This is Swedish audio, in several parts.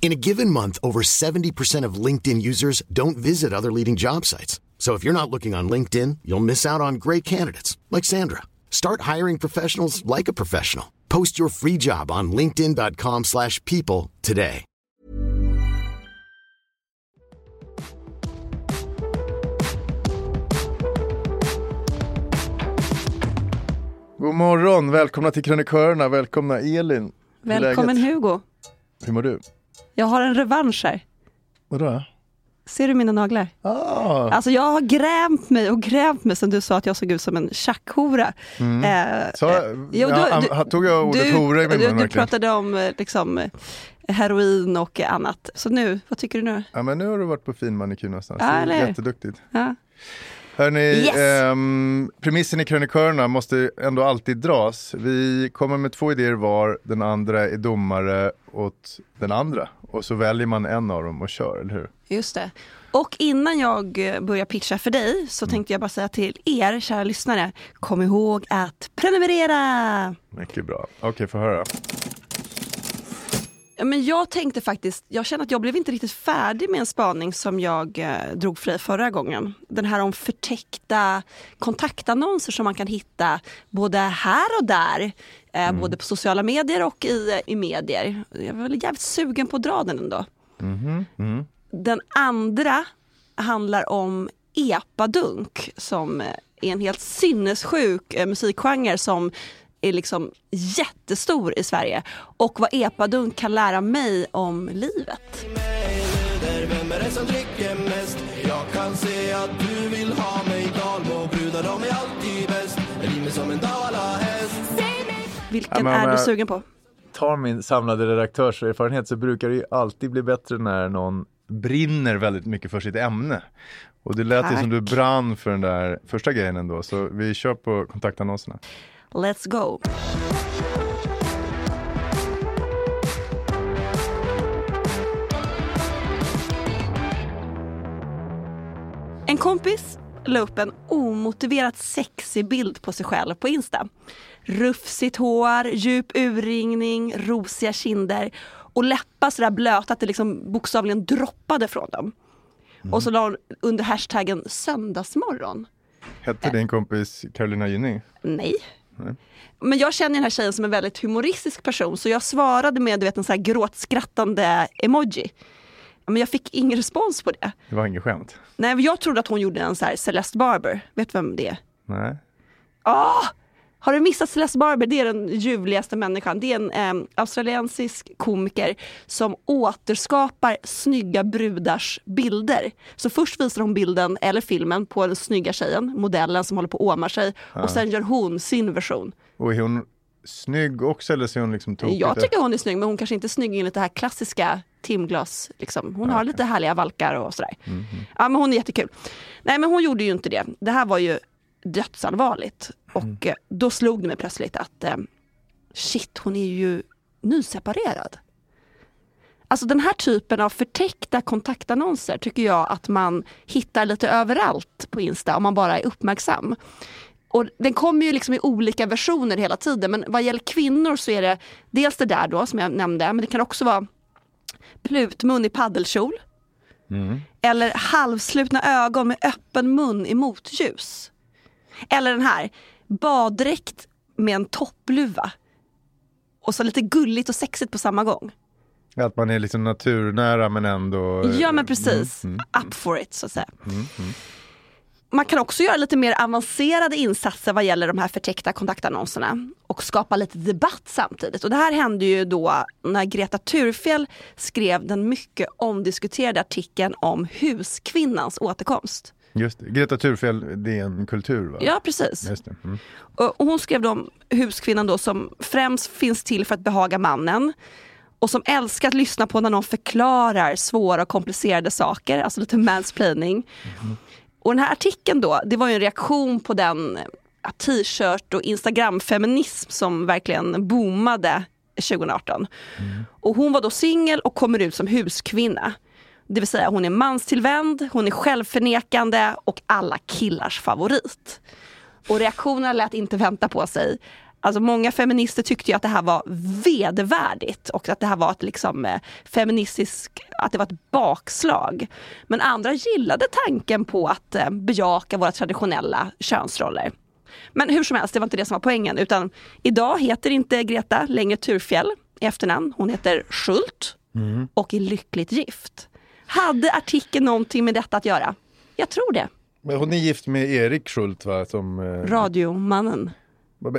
In a given month, over 70% of LinkedIn users don't visit other leading job sites. So if you're not looking on LinkedIn, you'll miss out on great candidates like Sandra. Start hiring professionals like a professional. Post your free job on linkedin.com/people slash people today. God morgon, välkomna till Krönikörerna, välkomna Elin. Hur Välkommen? Hugo. Hur mår du? Jag har en revansch här. Vadå? Ser du mina naglar? Ah, Alltså jag har grämt mig och grämt mig sen du sa att jag såg ut som en tjackhora. Eh, så, eh, jo, ja, du- tog jag ordet du, hora i min du, mun du pratade om eh, liksom, eh, heroin och annat. Så nu, vad tycker du nu? Ja men nu har du varit på fin manikyr någonstans, Ja, det är jätteduktigt. Ja. Hörni, Yes. ehm, premissen i Krönikörerna måste ändå alltid dras. Vi kommer med två idéer var, den andra är domare åt den andra. Och så väljer man en av dem och kör, eller hur? Just det. Och innan jag eh, börjar pitcha för dig så Mm. tänkte jag bara säga till er kära lyssnare, kom ihåg att prenumerera! Mycket bra. Okej, få höra. Men jag tänkte faktiskt, jag känner att jag blev inte riktigt färdig med en spaning som jag eh, drog för dig förra gången. Den här om förtäckta kontaktannonser som man kan hitta både här och där. Eh, Både på sociala medier och i, i medier. Jag var väl jävligt sugen på att dra den ändå. Den andra handlar om epadunk som eh, är en helt sinnessjuk eh, musikgenre som är liksom jättestor i Sverige. Och vad epadunk kan lära mig om livet. Vem är det som dricker mest? Jag kan se att du vill ha mig Dalmo brudar de är alltid bäst Rimer som en dalahäst Vilken Ja, är du sugen på? tar min samlade redaktörserfarenhet så brukar det ju alltid bli bättre när någon brinner väldigt mycket för sitt ämne. Och det lät ju som du brann för den där första grejen ändå, så vi kör på kontaktannonserna. Let's go! En kompis la upp en omotiverat sexig bild på sig själv på Insta. Rufsigt hår, djup urringning, rosiga kinder och läppar sådär blöta att det liksom bokstavligen droppade från dem. Och så la hon under hashtaggen söndagsmorgon. Hette din kompis Carolina Gynning? Nej. Men jag känner den här tjejen som en väldigt humoristisk person så jag svarade med du vet, en så här gråtskrattande emoji. Men jag fick ingen respons på det. Det var inget skämt? Nej, jag trodde att hon gjorde en så här Celeste Barber. Vet du vem det är? Nej? Ah! Har du missat Celeste Barber? Det är den ljuvligaste människan. Det är en eh, australiensisk komiker som återskapar snygga brudars bilder. Så först visar hon bilden eller filmen på den snygga tjejen, modellen som håller på att åma sig. Och sen gör hon sin version. Och är hon snygg också eller ser hon liksom tokigt Jag tycker hon är snygg, men hon kanske inte är snygg enligt det här klassiska timglas. Liksom. Hon har lite härliga valkar och sådär. Ja, men hon är jättekul. Nej, men hon gjorde ju inte det. Det här var ju dödsallvarligt. Och eh, då slog det mig plötsligt att eh, shit, hon är ju nyseparerad. Alltså den här typen av förtäckta kontaktannonser tycker jag att man hittar lite överallt på Insta om man bara är uppmärksam. Och den kommer ju liksom i olika versioner hela tiden men vad gäller kvinnor så är det dels det där då som jag nämnde men det kan också vara plutmun i paddelkjol. Eller halvslutna ögon med öppen mun i motljus. Eller den här, baddräkt med en toppluva. Och så lite gulligt och sexigt på samma gång. Att man är liksom naturnära men ändå... Ja men precis, up for it så att säga. Man kan också göra lite mer avancerade insatser vad gäller de här förtäckta kontaktannonserna och skapa lite debatt samtidigt. Och det här hände ju då när Greta Thurfjell skrev den mycket omdiskuterade artikeln om huskvinnans återkomst. Just det. Greta Thurfjell, det är en kultur va? Ja precis. Just. Mm. Och och hon skrev då om huskvinnan då som främst finns till för att behaga mannen och som älskar att lyssna på när någon förklarar svåra och komplicerade saker, alltså lite mansplaining. Och den här artikeln då, det var ju en reaktion på den t-shirt och instagramfeminism som verkligen boomade 2018. Och hon var då singel och kommer ut som huskvinna. Det vill säga hon är manstillvänd, hon är självförnekande och alla killars favorit. Och reaktionerna lät inte vänta på sig. Alltså många feminister tyckte ju att det här var vedervärdigt och att det här var ett liksom eh, feministiskt, att det var ett bakslag. Men andra gillade tanken på att eh, bejaka våra traditionella könsroller. Men hur som helst, det var inte det som var poängen utan idag heter inte Greta längre Thurfjell i efternamn. Hon heter Schult och är lyckligt gift. Hade artikeln någonting med detta att göra? Jag tror det. Men hon är gift med Erik Schult va? Som, eh, Radiomannen.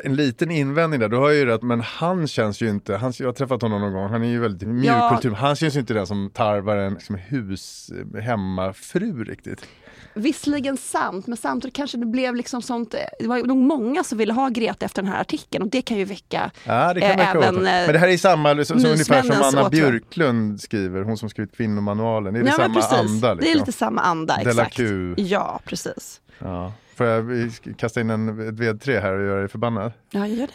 En liten invändning där, du har ju rätt, men han känns ju inte, han, jag har träffat honom någon gång, han är ju väldigt mjuk Ja. han känns ju inte den som tarvar en liksom, hus, hemmafru riktigt. Visserligen sant, men samtidigt kanske det blev liksom sånt. Det var nog många som ville ha Greta efter den här artikeln och det kan ju väcka Ja, det kan eh, även... eh, Men det här är samma, liksom, som, ungefär som Anna åtrå. Björklund skriver, hon som skrivit kvinnomanualen. Är det ja, samma precis. anda? Liksom? Det är lite samma anda, De exakt. Ja, precis. Ja. Får jag kasta in en, ett vedträ här och göra dig förbannad? Ja, jag gör det.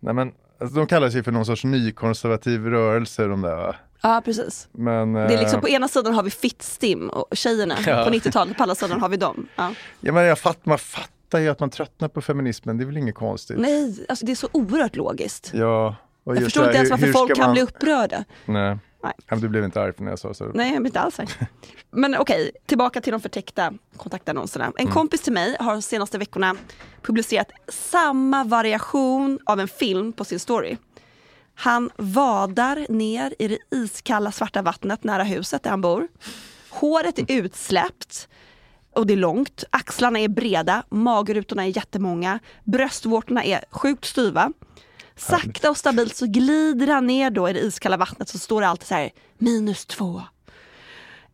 Nej, men, alltså, de kallar sig för någon sorts nykonservativ rörelse de där va? Ja, precis. Men, Det är liksom, eh, på ena sidan har vi Fittstim och tjejerna Ja. på 90-talet, på andra sidan har vi dem. Ja. ja, men jag fatt, man fattar ju att man tröttnar på feminismen, det är väl inget konstigt? Nej, alltså det är så oerhört logiskt. Ja, Jag förstår inte ens hur- varför hur folk ska kan man- bli upprörda. Nej. Nej. Men Du blev inte arg när jag sa så? Nej, jag blir inte alls arg. Men okej, tillbaka till de förtäckta kontaktannonserna. En kompis till mig har de senaste veckorna publicerat samma variation av en film på sin story. Han vadar ner i det iskalla svarta vattnet nära huset där han bor. Håret är utsläppt och det är långt. Axlarna är breda, magrutorna är jättemånga, bröstvårtorna är sjukt styva. Sakta och stabilt så glider han ner då i det iskalla vattnet så står det alltid så här minus två.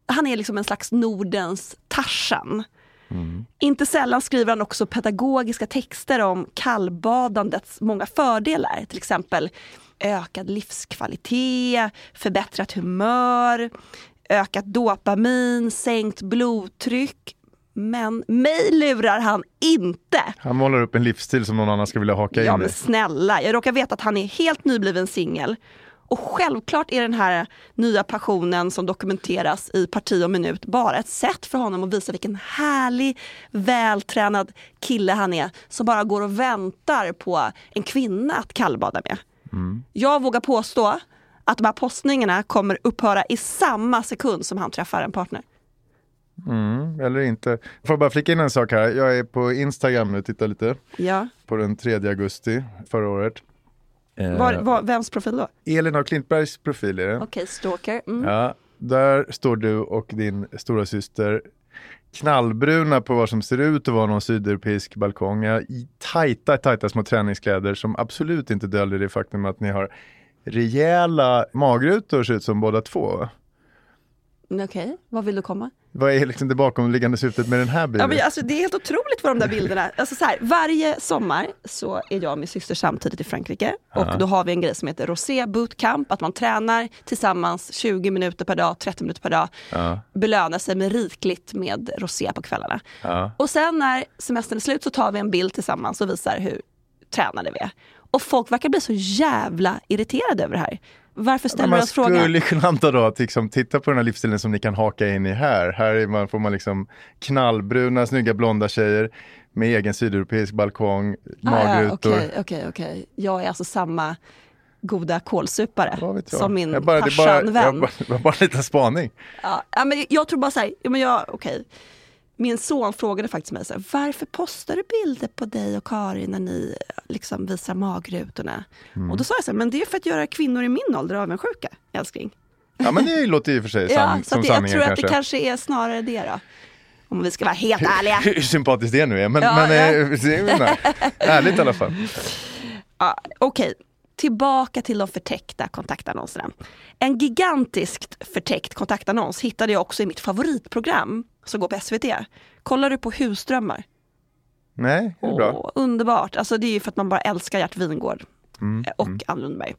Han är liksom en slags Nordens Tarzan. Inte sällan skriver han också pedagogiska texter om kallbadandets många fördelar. Till exempel ökad livskvalitet, förbättrat humör, ökat dopamin, sänkt blodtryck. Men mig lurar han inte. Han målar upp en livsstil som någon annan ska vilja haka Ja in i. men snälla, jag råkar veta att han är helt nybliven singel. Och självklart är den här nya passionen som dokumenteras i Parti och minut bara ett sätt för honom att visa vilken härlig, vältränad kille han är som bara går och väntar på en kvinna att kallbada med. Jag vågar påstå att de här postningarna kommer upphöra i samma sekund som han träffar en partner. Mm, eller inte. Får jag bara flika in en sak här. Jag är på Instagram nu och tittar lite Ja. på den 3 augusti förra året. Eh, Var, var, vems profil då? Elin och Klintbergs profil är det. Okej, stalker. Mm. Ja, där står du och din stora syster knallbruna på vad som ser ut att vara någon sydeuropeisk balkong. I tajta, tajta små träningskläder som absolut inte döljer det faktum att ni har rejäla magrutor ser ut som båda två. Okej, vad vill du komma? Vad är liksom det bakomliggande syftet med den här Ja, bilden? men alltså, det är helt otroligt vad de där bilderna... Alltså, så här, varje sommar så är jag och min syster samtidigt i Frankrike och då har vi en grej som heter Rosé Bootcamp, att man tränar tillsammans 20 minuter per dag, 30 minuter per dag, Ja. belönar sig med rikligt med rosé på kvällarna. Ja. Och sen när semestern är slut så tar vi en bild tillsammans och visar hur tränade vi är. Och folk verkar bli så jävla irriterade över det här. Varför ställer man vi oss frågan? skulle kunna anta då att liksom, titta på den här livsstilen som ni kan haka in i här. Här är man, får man liksom knallbruna, snygga blonda tjejer med egen sydeuropeisk balkong, Ah, magrutor. Okej, okej, okej. Jag är alltså samma goda kålsupare som min jag bara, det bara, farsan-vän. jag bara, det var bara en liten spaning. Ja, men jag tror bara så här, men jag, okej. Min son frågade faktiskt mig så här, varför postar du bilder på dig och Karin när ni liksom visar magrutorna? Mm. Och då sa jag så här, men det är för att göra kvinnor i min ålder avundsjuka, älskling. Ja men det låter i och för sig Ja, san, så som det, jag sanningen tror att kanske. det kanske är snarare det då. Om vi ska vara helt ärliga. Hur sympatiskt det nu är, men, Ja, men ja. eh, ju nej. ärligt i alla fall. Ja, Okej, tillbaka till de förtäckta kontaktannonserna. En gigantiskt förtäckt kontaktannons hittade jag också i mitt favoritprogram som går på SVT. Kollar du på Husdrömmar? Nej, det är bra. Åh, underbart. Alltså det är ju för att man bara älskar Gert Wingård Mm, och Ann Lundberg.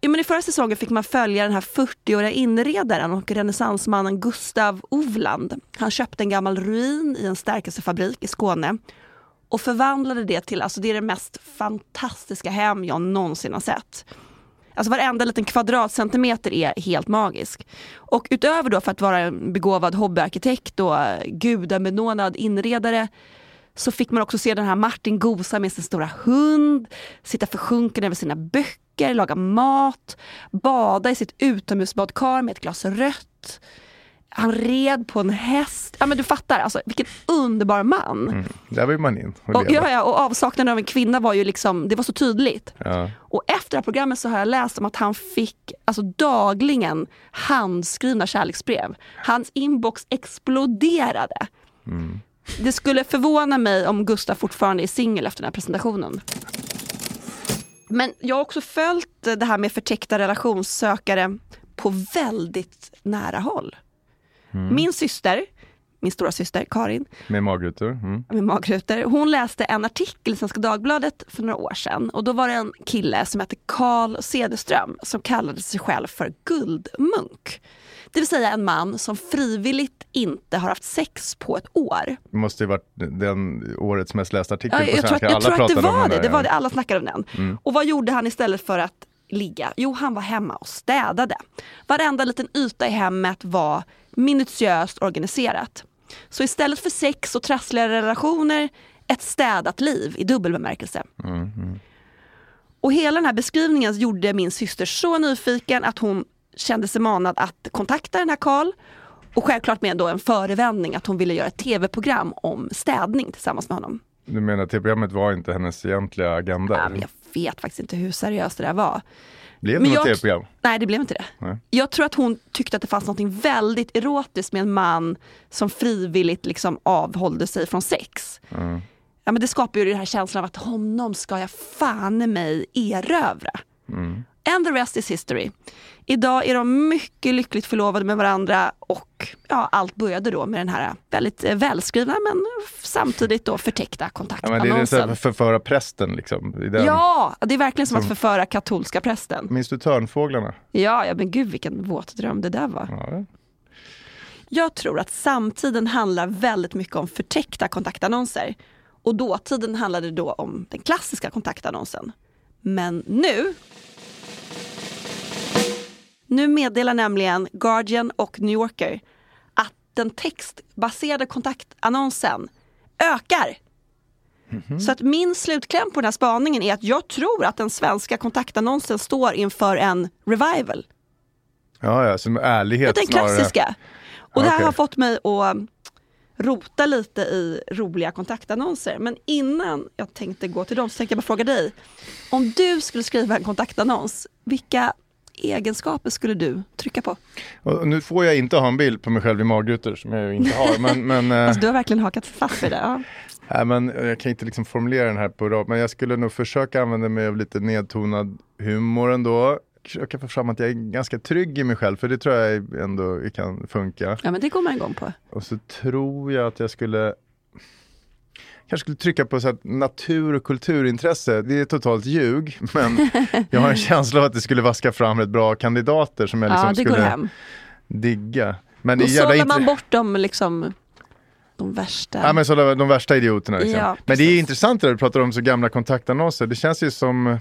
Ja, men I förra säsongen fick man följa den här 40-åriga inredaren och renässansmannen Gustav Ovland. Han köpte en gammal ruin i en stärkelsefabrik i Skåne och förvandlade det till, alltså det är det mest fantastiska hem jag någonsin har sett. Alltså varenda liten kvadratcentimeter är helt magisk. Och utöver då för att vara en begåvad hobbyarkitekt och gudabenådad inredare så fick man också se den här Martin gosa med sin stora hund, sitta försjunken över sina böcker, laga mat, bada i sitt utomhusbadkar med ett glas rött. Han red på en häst. Ja men du fattar, alltså, vilken underbar man. Där vill man in och Och, ja, ja, och avsaknaden av en kvinna var ju liksom, det var så tydligt. Ja. Och efter det här programmet så har jag läst om att han fick alltså, dagligen handskrivna kärleksbrev. Hans inbox exploderade. Det skulle förvåna mig om Gustav fortfarande är singel efter den här presentationen. Men jag har också följt det här med förtäckta relationssökare på väldigt nära håll. Min syster, min stora syster Karin, Med magrutor. Mm. med magrutor. Hon läste en artikel i Svenska Dagbladet för några år sedan och då var det en kille som hette Carl Cederström som kallade sig själv för guldmunk. Det vill säga en man som frivilligt inte har haft sex på ett år. Det måste ju varit den årets mest lästa artikel Ja, på jag tror svenska. att, jag tror att det var det, det var det, alla snackade om den. Och vad gjorde han istället för att ligga? Jo, han var hemma och städade. Varenda liten yta i hemmet var minutiöst organiserat. Så istället för sex och trassliga relationer, ett städat liv i dubbel bemärkelse. Och hela den här beskrivningen gjorde min syster så nyfiken att hon kände sig manad att kontakta den här Karl. Och självklart med då en förevändning att hon ville göra ett tv-program om städning tillsammans med honom. Du menar att TV-programmet var inte hennes egentliga agenda? Ja, men jag vet faktiskt inte hur seriöst det där var. Blev det något TV-program? Nej, det blev inte det. Nej. Jag tror att hon tyckte att det fanns något väldigt erotiskt med en man som frivilligt liksom avhållde sig från sex. Ja, men det skapar ju den här känslan av att honom ska jag fan i mig erövra. And the rest is history. Idag är de mycket lyckligt förlovade med varandra och ja, allt började då med den här väldigt eh, välskrivna men samtidigt då förtäckta Ja, men det är kontaktannonsen. så här förföra prästen liksom. Den. Ja, det är verkligen som att Som- förföra katolska prästen. Minns du Törnfåglarna? Ja, ja men gud vilken våt dröm det där var. Ja. Jag tror att samtiden handlar väldigt mycket om förtäckta kontaktannonser. Och dåtiden handlade då om den klassiska kontaktannonsen. Men nu nu meddelar nämligen Guardian och New Yorker att den textbaserade kontaktannonsen ökar. Så att min slutkläm på den här spaningen är att jag tror att den svenska kontaktannonsen står inför en revival. Ja, ja, som ärlighet Den snarare. klassiska. Och det här Okej. har fått mig att rota lite i roliga kontaktannonser. Men innan jag tänkte gå till dem så tänkte jag bara fråga dig. Om du skulle skriva en kontaktannons, vilka egenskaper skulle du trycka på? Och nu får jag inte ha en bild på mig själv i magrutor som jag ju inte har. Men, men, eh, Alltså, du har verkligen hakat fast vid det. Ja. nej, men jag kan inte liksom formulera den här på rad. Men jag skulle nog försöka använda mig av lite nedtonad humor ändå. Försöka få fram att jag är ganska trygg i mig själv. För det tror jag ändå kan funka. ja, men det går man igång på. Och så tror jag att jag skulle kanske skulle trycka på så att natur och kulturintresse, det är totalt ljug. Men jag har en känsla av att det skulle vaska fram rätt bra kandidater som jag liksom Ja, det skulle digga. Men det jävla sållar man bort de, liksom, de värsta. Ja men så de, de värsta idioterna liksom. Ja, men det är intressant när du pratar om så gamla kontaktannonser. Det känns ju som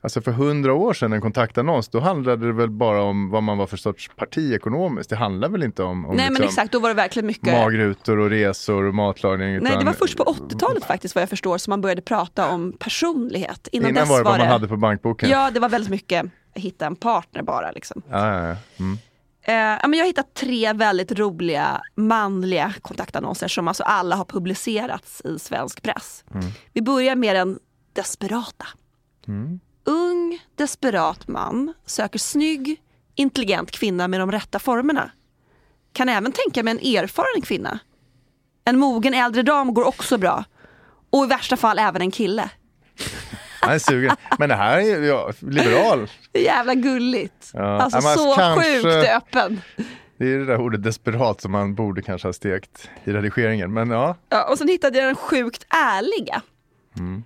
Alltså för hundra år sedan en kontaktannons, då handlade det väl bara om vad man var för sorts parti ekonomiskt. Det handlar väl inte om, om Nej men liksom exakt, då var det verkligen mycket magrutor och resor och matlagning. Nej, utan- det var först på 80-talet faktiskt vad jag förstår som man började prata om personlighet. Innan, Innan dess var det vad var man det, hade på bankboken. Ja, det var väldigt mycket hitta en partner bara. Liksom. Ja, ja, ja. Mm. Men jag har hittat tre väldigt roliga manliga kontaktannonser som alltså alla har publicerats i svensk press. Mm. Vi börjar med den desperata. Ung, desperat man söker snygg, intelligent kvinna med de rätta formerna. Kan även tänka mig en erfaren kvinna. En mogen äldre dam går också bra. Och i värsta fall även en kille. Han är sugen. Men det här är ja, liberal. Jävla gulligt. Ja. Alltså Ja, så kanske- sjukt öppen. Det är det där ordet desperat som man borde kanske ha stekt i redigeringen. Men ja, Ja, och sen hittade jag den sjukt ärliga.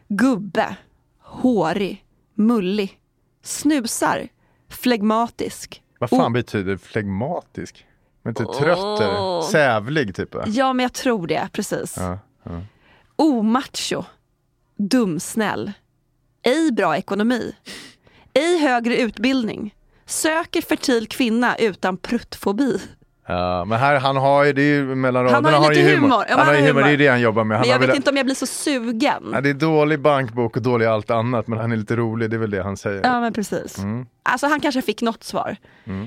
Gubbe, hårig, mullig, snusar, flegmatisk. vad fan Oh. betyder flegmatisk? Men inte trött eller? Sävlig typ va? Ja, men jag tror det, precis. Ja, Omacho, dumsnäll, ej bra ekonomi, ej högre utbildning, söker fertil kvinna utan pruttfobi. Ja, men här, han har ju, det är ju mellan Han har raderna ju har lite ju humor. humor. Ja, Han har ju humor, det är humor. det han jobbar med. Han Men jag har vet velat- inte om jag blir så sugen. Ja, det är dålig bankbok och dålig allt annat, men han är lite rolig, det är väl det han säger. Ja men precis. Alltså han kanske fick något svar.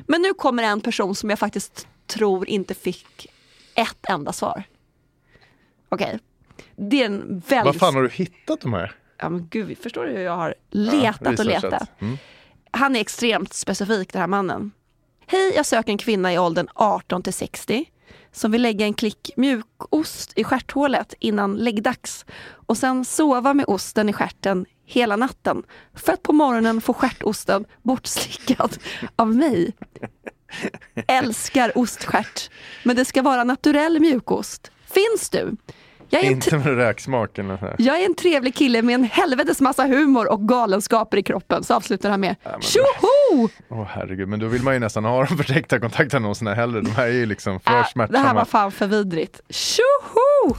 Men nu kommer en person som jag faktiskt tror inte fick ett enda svar. Okej. Det är en väldigt... Vad fan har du hittat de här? Ja men gud, förstår du hur jag har letat och researchat. letat? Mm. Han är extremt specifik den här mannen. Hej, jag söker en kvinna i åldern 18 till 60 som vill lägga en klick mjukost i stjärthålet innan läggdags och sen sova med osten i stjärten hela natten för att på morgonen få stjärtosten bortslickad av mig. Älskar oststjärt, men det ska vara naturell mjukost. Finns du? Jag är Inte med så här. jag är en trevlig kille med en helvetes massa humor och galenskaper i kroppen. Så avslutar han med Tjoho! Åh herregud, men då vill man ju nästan ha de förtäckta kontaktannonserna hellre. De här är ju liksom för Äh, det smärtsamma. här var fan för vidrigt. Tjoho!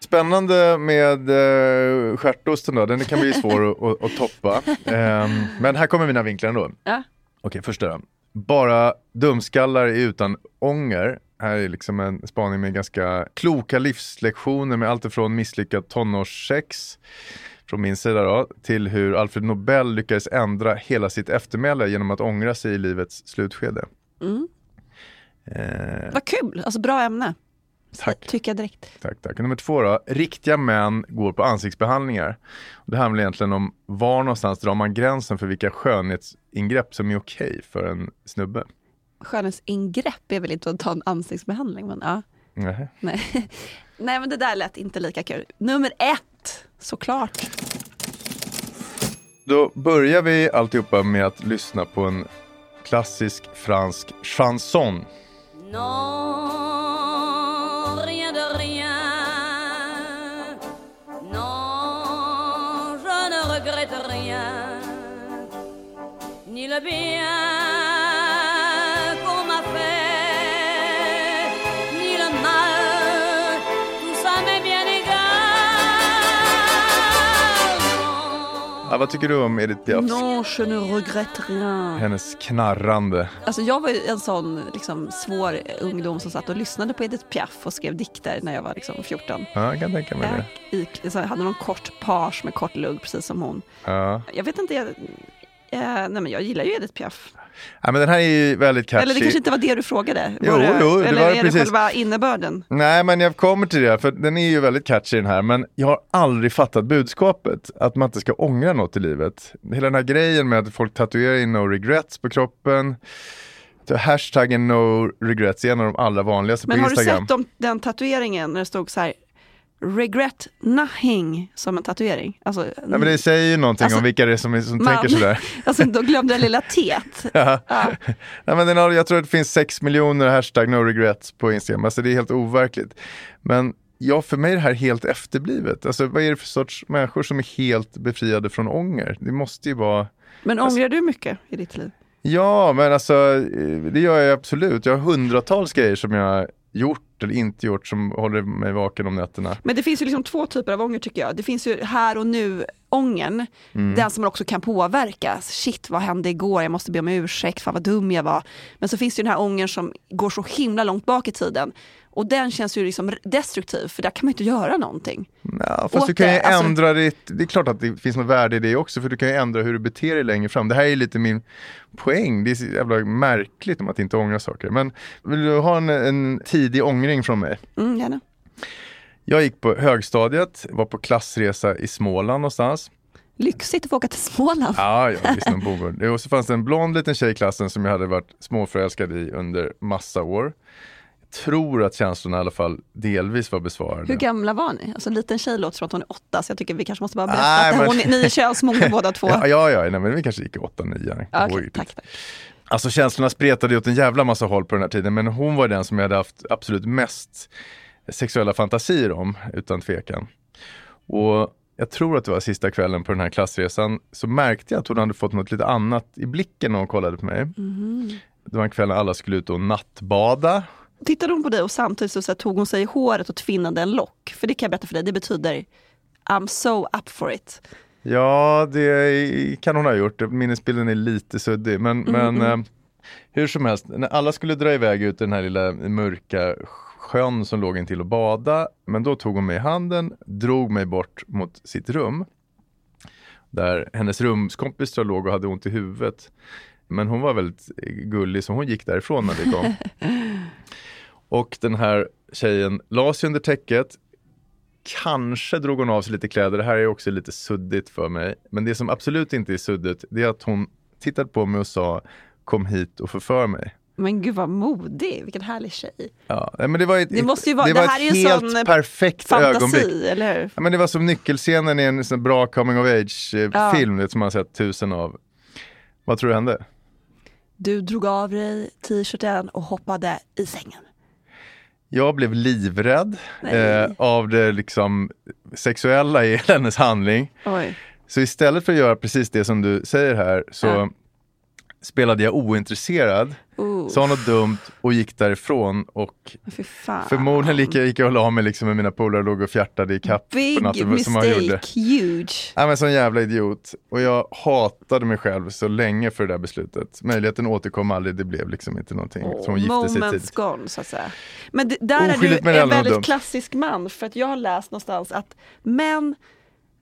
Spännande med uh, stjärtosten då, den kan bli svår att, att, toppa. Ehm, men här kommer mina vinklar ändå. Ja. Okej, första då. Bara dumskallar är utan ånger. Här är liksom en spaning med ganska kloka livslektioner med allt ifrån misslyckat tonårssex från min sida då, till hur Alfred Nobel lyckades ändra hela sitt eftermäle genom att ångra sig i livets slutskede. Mm. Eh, Vad kul, alltså bra ämne. Tack. Tycker jag direkt. Tack, tack. Nummer två då. Riktiga män går på ansiktsbehandlingar. Det handlar egentligen om var någonstans drar man gränsen för vilka skönhetsingrepp som är okej för en snubbe. Skönhetsingrepp är väl inte att ta en ansiktsbehandling men ja. Nej. Nej. Nej men det där lät inte lika kul. Nummer ett, såklart. Då börjar vi alltihopa med att lyssna på en klassisk fransk chanson. Non, bien qu'on m'a fait, ni le mal. Tout ça m'est bien égal. Non. Ja, vad tycker du om Edith Piafs? Non, je ne regrette rien. Hennes knarrande. Alltså jag var en sån liksom, svår ungdom som satt och lyssnade på Edith Piaf och skrev dikter när jag var liksom, 14. Ja, jag kan tänka mig det. Jag hade någon kort page med kort lugg precis som hon. Ja. Jag vet inte, jag, eh, nej men jag gillar ju Edith Piaf. ja, men den här är ju väldigt catchy. Eller det kanske inte var det du frågade? Jo, det, jo, det eller var är det det precis. själva innebörden? Nej, men jag kommer till det, för den är ju väldigt catchy den här, men jag har aldrig fattat budskapet, att man inte ska ångra något i livet. Hela den här grejen med att folk tatuerar in no regrets på kroppen, hashtaggen no regrets är en av de allra vanligaste Men på har du Instagram. sett om, den tatueringen när det stod så här regret nothing som en tatuering? Alltså, Nej, men det säger ju någonting Alltså, om vilka det är som, som man- tänker sådär. alltså då glömde jag lilla teet. Ja. Ja. Nej, men den har, jag tror att det finns 6 miljoner hashtag no regrets på Instagram, alltså det är helt overkligt. Men ja, för mig är det här helt efterblivet. Alltså vad är det för sorts människor som är helt befriade från ånger? Det måste ju vara Men Alltså- ångrar du mycket i ditt liv? Ja, men alltså eh, det gör jag absolut. Jag har hundratals grejer som jag gjort eller inte gjort som håller mig vaken om nätterna. Men det finns ju liksom två typer av ånger tycker jag. Det finns ju här och nu ången, Mm. den som man också kan påverka. Shit vad hände igår, jag måste be om ursäkt, fan vad dum jag var. Men så finns det ju den här ången som går så himla långt bak i tiden. Och den känns ju liksom destruktiv för där kan man inte göra någonting. Ja, fast du kan ju det, alltså- ändra ditt, det är klart att det finns något värde i det också för du kan ju ändra hur du beter dig längre fram. Det här är lite min poäng, det är så jävla märkligt om att inte ångra saker. Men vill du ha en, en tidig ångring från mig? Mm, gärna. Jag gick på högstadiet, var på klassresa i Småland någonstans. Lyxigt att få åka till Småland. Ja, ja visst en Bogård. Och så fanns det en blond liten tjej i klassen som jag hade varit småförälskad i under massa år. Tror att känslorna i alla fall delvis var besvarade. Hur gamla var ni? Alltså liten tjej låter som att hon är åtta så jag tycker vi kanske måste bara berätta Nej, att men- hon, ni är könsmogna båda två. Ja, ja, ja nej, men vi kanske gick åtta, nio. Ja, okej, Oj, tack, tack. Alltså känslorna spretade ju åt en jävla massa håll på den här tiden men hon var den som jag hade haft absolut mest sexuella fantasier om utan tvekan. Och jag tror att det var sista kvällen på den här klassresan så märkte jag att hon hade fått något lite annat i blicken när hon kollade på mig. Mhm. Det var en kväll när alla skulle ut och nattbada. Tittade hon på dig och samtidigt så, så här, tog hon sig i håret och tvinnade en lock? För det kan jag berätta för dig, det betyder I'm so up for it. Ja, det kan hon ha gjort. Minnesbilden är lite suddig. Men, men eh, hur som helst, när alla skulle dra iväg ut i den här lilla mörka sjön som låg intill och bada. Men då tog hon mig i handen, drog mig bort mot sitt rum. Där hennes rumskompisar låg och hade ont i huvudet. Men hon var väldigt gullig så hon gick därifrån när vi kom. och den här tjejen la sig under täcket, Kanske drog hon av sig lite kläder, det här är också lite suddigt för mig. Men det som absolut inte är suddigt, det är att hon tittade på mig och sa Kom hit och förför mig. Men gud vad modig, vilken härlig tjej. Ja, men det var ett, Det måste ju vara- det det var här ett är ju helt sån, eh, perfekt ögonblick. Fantasi, eller hur? Ja, men det var som nyckelscenen i en sån bra coming of age eh, Ja. som man har sett tusen av. Vad tror du hände? Du drog av dig t-shirten och hoppade i sängen. Jag blev livrädd eh, av det liksom sexuella i hennes handling. Oj. Så istället för att göra precis det som du säger här så Ja. Spelade jag ointresserad, Oh, sa något dumt och gick därifrån och fan. förmodligen lika gick jag och la mig liksom med mina polare och låg och fjärtade i kapp på Big natten som man gjorde. mistake, huge. Ja men sån jävla idiot. Och jag hatade mig själv så länge för det där beslutet. Möjligheten återkom aldrig, det blev liksom inte någonting. så hon gifte sig tidigt. gone så att säga. Men det, där är Oskyldigt du men en väldigt klassisk man för att jag har läst någonstans att män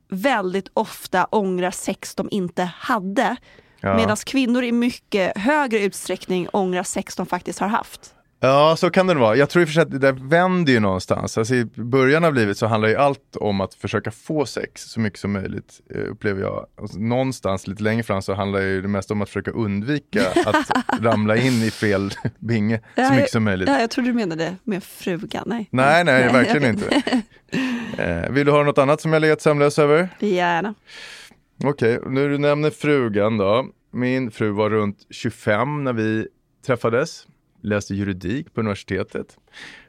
väldigt ofta ångrar sex de inte hade. Ja. Medan kvinnor i mycket högre utsträckning ångrar sex de faktiskt har haft. Ja, så kan det vara. Jag tror i och för sig att det där vänder ju någonstans. Alltså I början av livet så handlar ju allt om att försöka få sex så mycket som möjligt, eh, upplever jag. Och så någonstans lite längre fram så handlar ju det mest om att försöka undvika att ramla in i fel binge så mycket som möjligt. Ja, jag trodde du menade med frugan. Nej, Nej, nej, verkligen jag inte. Eh, vill du höra något annat som jag legat sömnlös över? Gärna. Okej, nu du nämner frugan då. Min fru var runt 25 när vi träffades. Läste juridik på universitetet.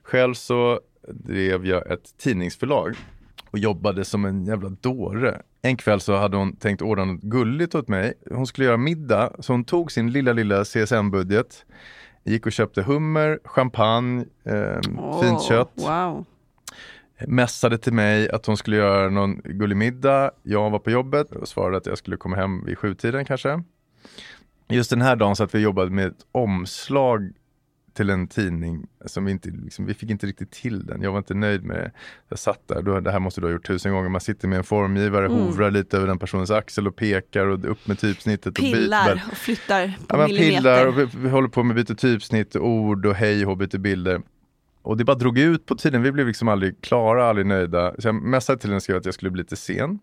Själv så drev jag ett tidningsförlag och jobbade som en jävla dåre. En kväll så hade hon tänkt ordna något gulligt åt mig. Hon skulle göra middag så hon tog sin lilla, lilla CSN-budget. Gick och köpte hummer, champagne, eh, fint Åh, kött Wow. Mässade till mig att hon skulle göra någon gullig middag. Jag var på jobbet och svarade att jag skulle komma hem vid sjutiden kanske. Just den här dagen så att vi jobbade med ett omslag till en tidning som vi inte, liksom, vi fick inte riktigt till den. Jag var inte nöjd med det. Jag satt där, då, det här måste du ha gjort tusen gånger. Man sitter med en formgivare, hovrar lite över den personens axel och pekar och upp med typsnittet. och by- Pillar och flyttar på Ja, man millimeter. pillar och vi, vi håller på med byter typsnitt, ord och hej och byter bilder. Och det bara drog ut på tiden. Vi blev liksom aldrig klara, aldrig nöjda. Så jag messade till henne och skrev att jag skulle bli lite sen.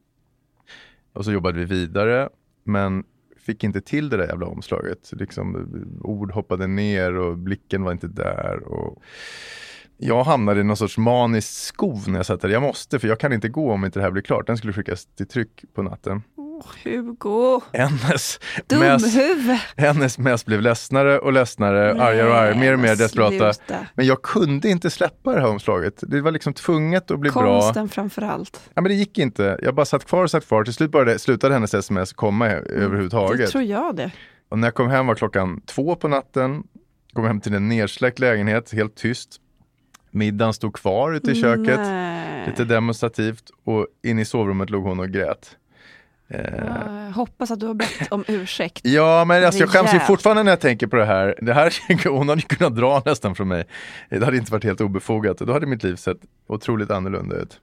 Och så jobbade vi vidare. Men fick inte till det där jävla omslaget. Liksom, ord hoppade ner och blicken var inte där. Och jag hamnade i någon sorts manisk skov när jag satt där. Jag måste, för jag kan inte gå om inte det här blir klart. Den skulle skickas till tryck på natten. Åh, Hugo, Hennes mest, dumhuvud. hennes mest blev ledsnare och ledsnare, argare och argare, mer och mer desperata. Men jag kunde inte släppa det här omslaget. Det var liksom tvunget att bli bra. Konsten framför allt. Ja, men det gick inte. Jag bara satt kvar och satt kvar. Till slut bara det, slutade hennes sms komma Det överhuvudtaget. tror jag det. Och när jag kom hem var klockan två på natten. Kom hem till en nersläckt lägenhet, helt tyst. Middagen stod kvar ute i köket, Nej. lite demonstrativt och in i sovrummet låg hon och grät. Eh, Jag hoppas att du har bett om ursäkt. Ja, men alltså, jag skäms ju fortfarande när jag tänker på det här. det här. Hon hade ju kunnat dra nästan från mig. Det hade inte varit helt obefogat. Då hade mitt liv sett otroligt annorlunda ut.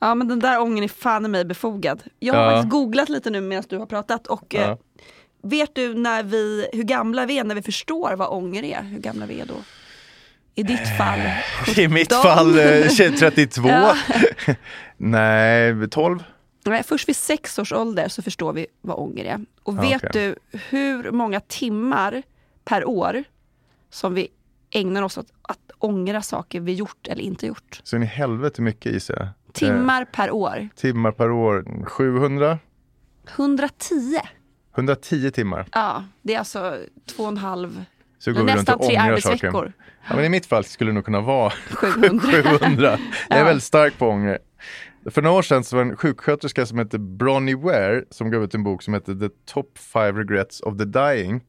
Ja men den där ången är fan i mig befogad. Jag har Ja. faktiskt googlat lite nu medan du har pratat och eh, Ja. vet du när vi, hur gamla vi är när vi förstår vad ånger är? Hur gamla vi är då? I ditt fall? I mitt 17. fall eh, tjej 32. Ja. Nej, 12. Nej, först vid sex års ålder så förstår vi vad ånger är. Och vet okej. du hur många timmar per år som vi ägnar oss åt att ångra saker vi gjort eller inte gjort? Så in i helvete mycket gissar jag. Timmar per år. Eh, timmar per år, 700? 110. 110 timmar. Ja, det är alltså två och en halv, Så går nästan tre arbetsveckor. saker. Ja, men I mitt fall skulle det nog kunna vara 700. 700. Jag är Ja. väldigt stark på ånger. För några år sedan så var det en sjuksköterska som hette Bronnie Ware som gav ut en bok som hette The Top Five Regrets of the Dying.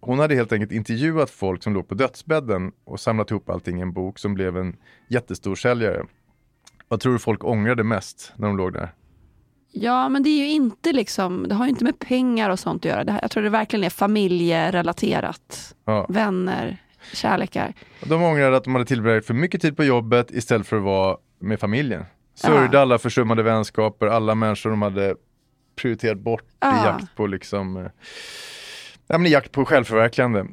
Hon hade helt enkelt intervjuat folk som låg på dödsbädden och samlat ihop allting i en bok som blev en jättestor säljare. Vad tror du folk ångrade mest när de låg där? Ja, men det är ju inte liksom, det har ju inte med pengar och sånt att göra. Här, jag tror det verkligen är familjerelaterat. Ja. Vänner, kärlekar. De ångrade att de hade tillbringat för mycket tid på jobbet istället för att vara med familjen. Sörjde alla försummade vänskaper, alla människor de hade prioriterat bort i Ja. jakt på liksom eh, ja, men i jakt på självförverkligande.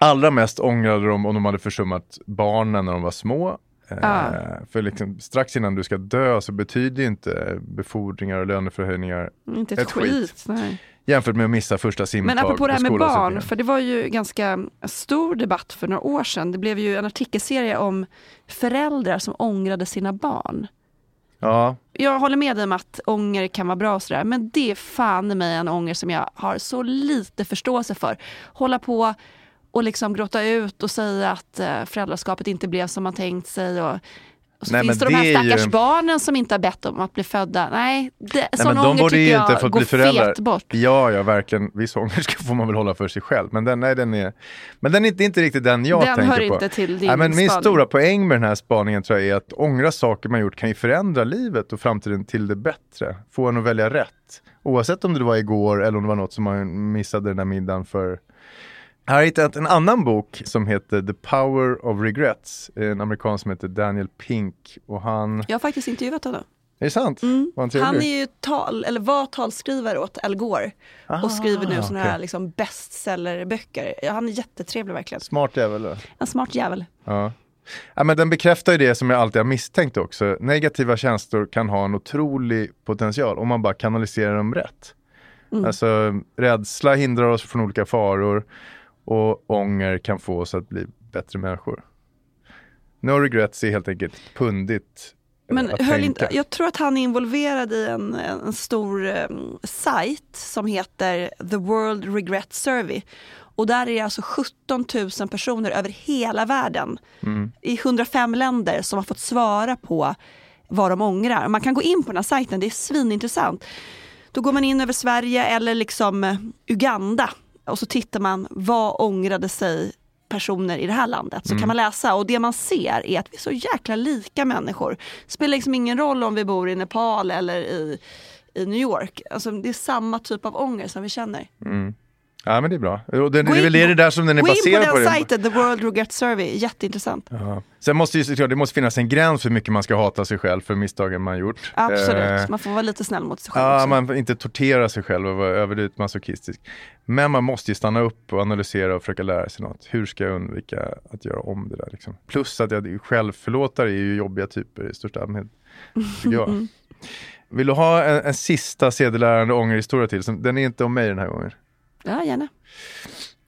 Allra mest ångrade de om de hade försummat barnen när de var små. Eh. För liksom, strax innan du ska dö så betyder inte befordringar och löneförhöjningar Inte ett, Ett skit. skit. Nej. jämfört med att missa första simtag Men apropå det här med barn, för det var ju ganska stor debatt för några år sedan. Det blev ju en artikelserie om föräldrar som ångrade sina barn. Ja, Jag håller med dig om att ånger kan vara bra och sådär, men det är fan i mig en ånger som jag har så lite förståelse för. Hålla på och liksom gråta ut och säga att eh, föräldraskapet inte blev som man tänkt sig. Och, och så Nej, finns det de här är ju- stackars barnen som inte har bett om att bli födda. Nej, det, Nej, de ånger borde tycker ju jag inte fått går bli föräldrar. fet bort. Ja, ja, verkligen. Viss ångest får man väl hålla för sig själv. Men den, nej, den är, men den är inte, inte riktigt den jag Den tänker hör på. inte till din nej, men min spaning. stora poäng med den här spaningen tror jag är att ångra saker man gjort kan ju förändra livet och framtiden till det bättre. Få en att välja rätt. Oavsett om det var igår eller om det var något som man missade den där middagen för. Jag har hittat en annan bok som heter The Power of Regrets. En amerikan som heter Daniel Pink. Och han, Jag har faktiskt intervjuat honom. är det sant? Var han? Han är ju tal, eller var talskrivare åt Al Gore och skriver nu såna här liksom bestsellerböcker. Ja, han är jättetrevlig verkligen. Smart jävel. då. En smart jävel. Ja. Ja, men den bekräftar ju det som jag alltid har misstänkt också. Negativa känslor kan ha en otrolig potential om man bara kanaliserar dem rätt. Alltså rädsla hindrar oss från olika faror och ånger kan få oss att bli bättre människor. No regrets är helt enkelt pundigt eh, Men höll inte, jag tror att han är involverad i en, en stor um, sajt som heter The World Regret Survey. Och där är det alltså 17 000 personer över hela världen Mm. i 105 länder som har fått svara på vad de ångrar. Man kan gå in på den här sajten, det är svinintressant. Då går man in över Sverige eller liksom eh, Uganda och så tittar man vad ångrade sig personer i det här landet. Så kan man läsa och det man ser är att vi är så jäkla lika människor. Spelar liksom ingen roll om vi bor i Nepal eller i, i New York. Alltså, det är samma typ av ånger som vi känner. Ja men det är bra. Och den, Gå det är in- det där som den är Gå in baserad på på. den sajten, The World Regret Survey, jätteintressant. Ja. Sen måste ju det måste finnas en gräns för hur mycket man ska hata sig själv för misstagen man gjort. Absolut, Eh, man får vara lite snäll mot sig själv Ja, också. man får inte tortera sig själv och vara överdrivet masochistisk. Men man måste ju stanna upp och analysera och försöka lära sig något. Hur ska jag undvika att göra om det där? Liksom? Plus att jag, självförlåtare är ju jobbiga typer i största allmänhet. Jag. Vill du ha en, en sista sedelärande ångerhistoria till? Den är inte om mig den här gången. Ja, gärna.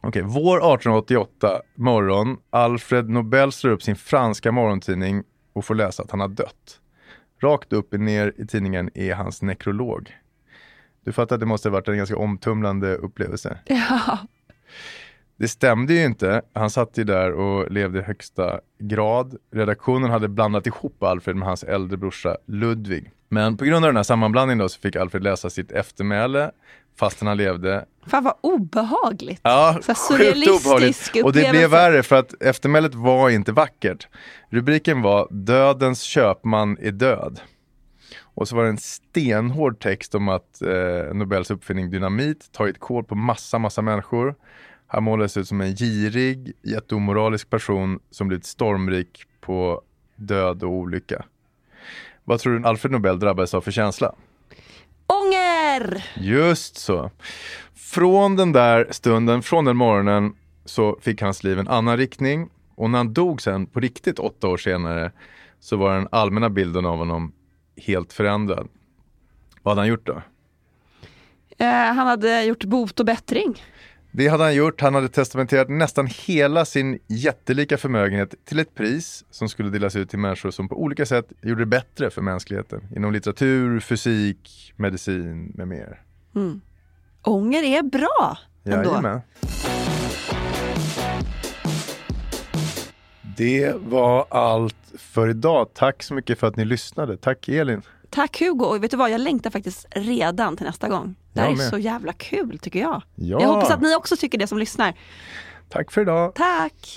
Okej, vår 1888 morgon. Alfred Nobel slår upp sin franska morgontidning och får läsa att han har dött. Rakt upp och ner i tidningen är hans nekrolog. Du fattar att det måste ha varit en ganska omtumlande upplevelse. Ja. Det stämde ju inte. Han satt ju där och levde i högsta grad. Redaktionen hade blandat ihop Alfred med hans äldre brorsa Ludvig. Men på grund av den här sammanblandningen då så fick Alfred läsa sitt eftermäle fastän han levde. Fan vad obehagligt. Ja, Så surrealistisk obehagligt. Och det blev värre för att eftermälet var inte vackert. Rubriken var Dödens köpman är död. Och så var det en stenhård text om att eh, Nobels uppfinning dynamit tagit kål på massa, massa människor. Han målades ut som en girig, jätteomoralisk person som blivit stormrik på död och olycka. Vad tror du Alfred Nobel drabbades av för känsla? Ånger! Just så. Från den där stunden, från den morgonen, så fick hans liv en annan riktning. Och när han dog sen, på riktigt åtta år senare, så var den allmänna bilden av honom helt förändrad. Vad hade han gjort då? Eh, han hade gjort bot och bättring. Det hade han gjort. Han hade testamenterat nästan hela sin jättelika förmögenhet till ett pris som skulle delas ut till människor som på olika sätt gjorde det bättre för mänskligheten. Inom litteratur, fysik, medicin med mer. Ånger är bra ändå. Jajamän. Det var allt för idag. Tack så mycket för att ni lyssnade. Tack Elin. Tack Hugo och vet du vad, jag längtar faktiskt redan till nästa gång. Det här Jag är med. så jävla kul tycker jag. Ja. Jag hoppas att ni också tycker det som lyssnar. Tack för idag. Tack!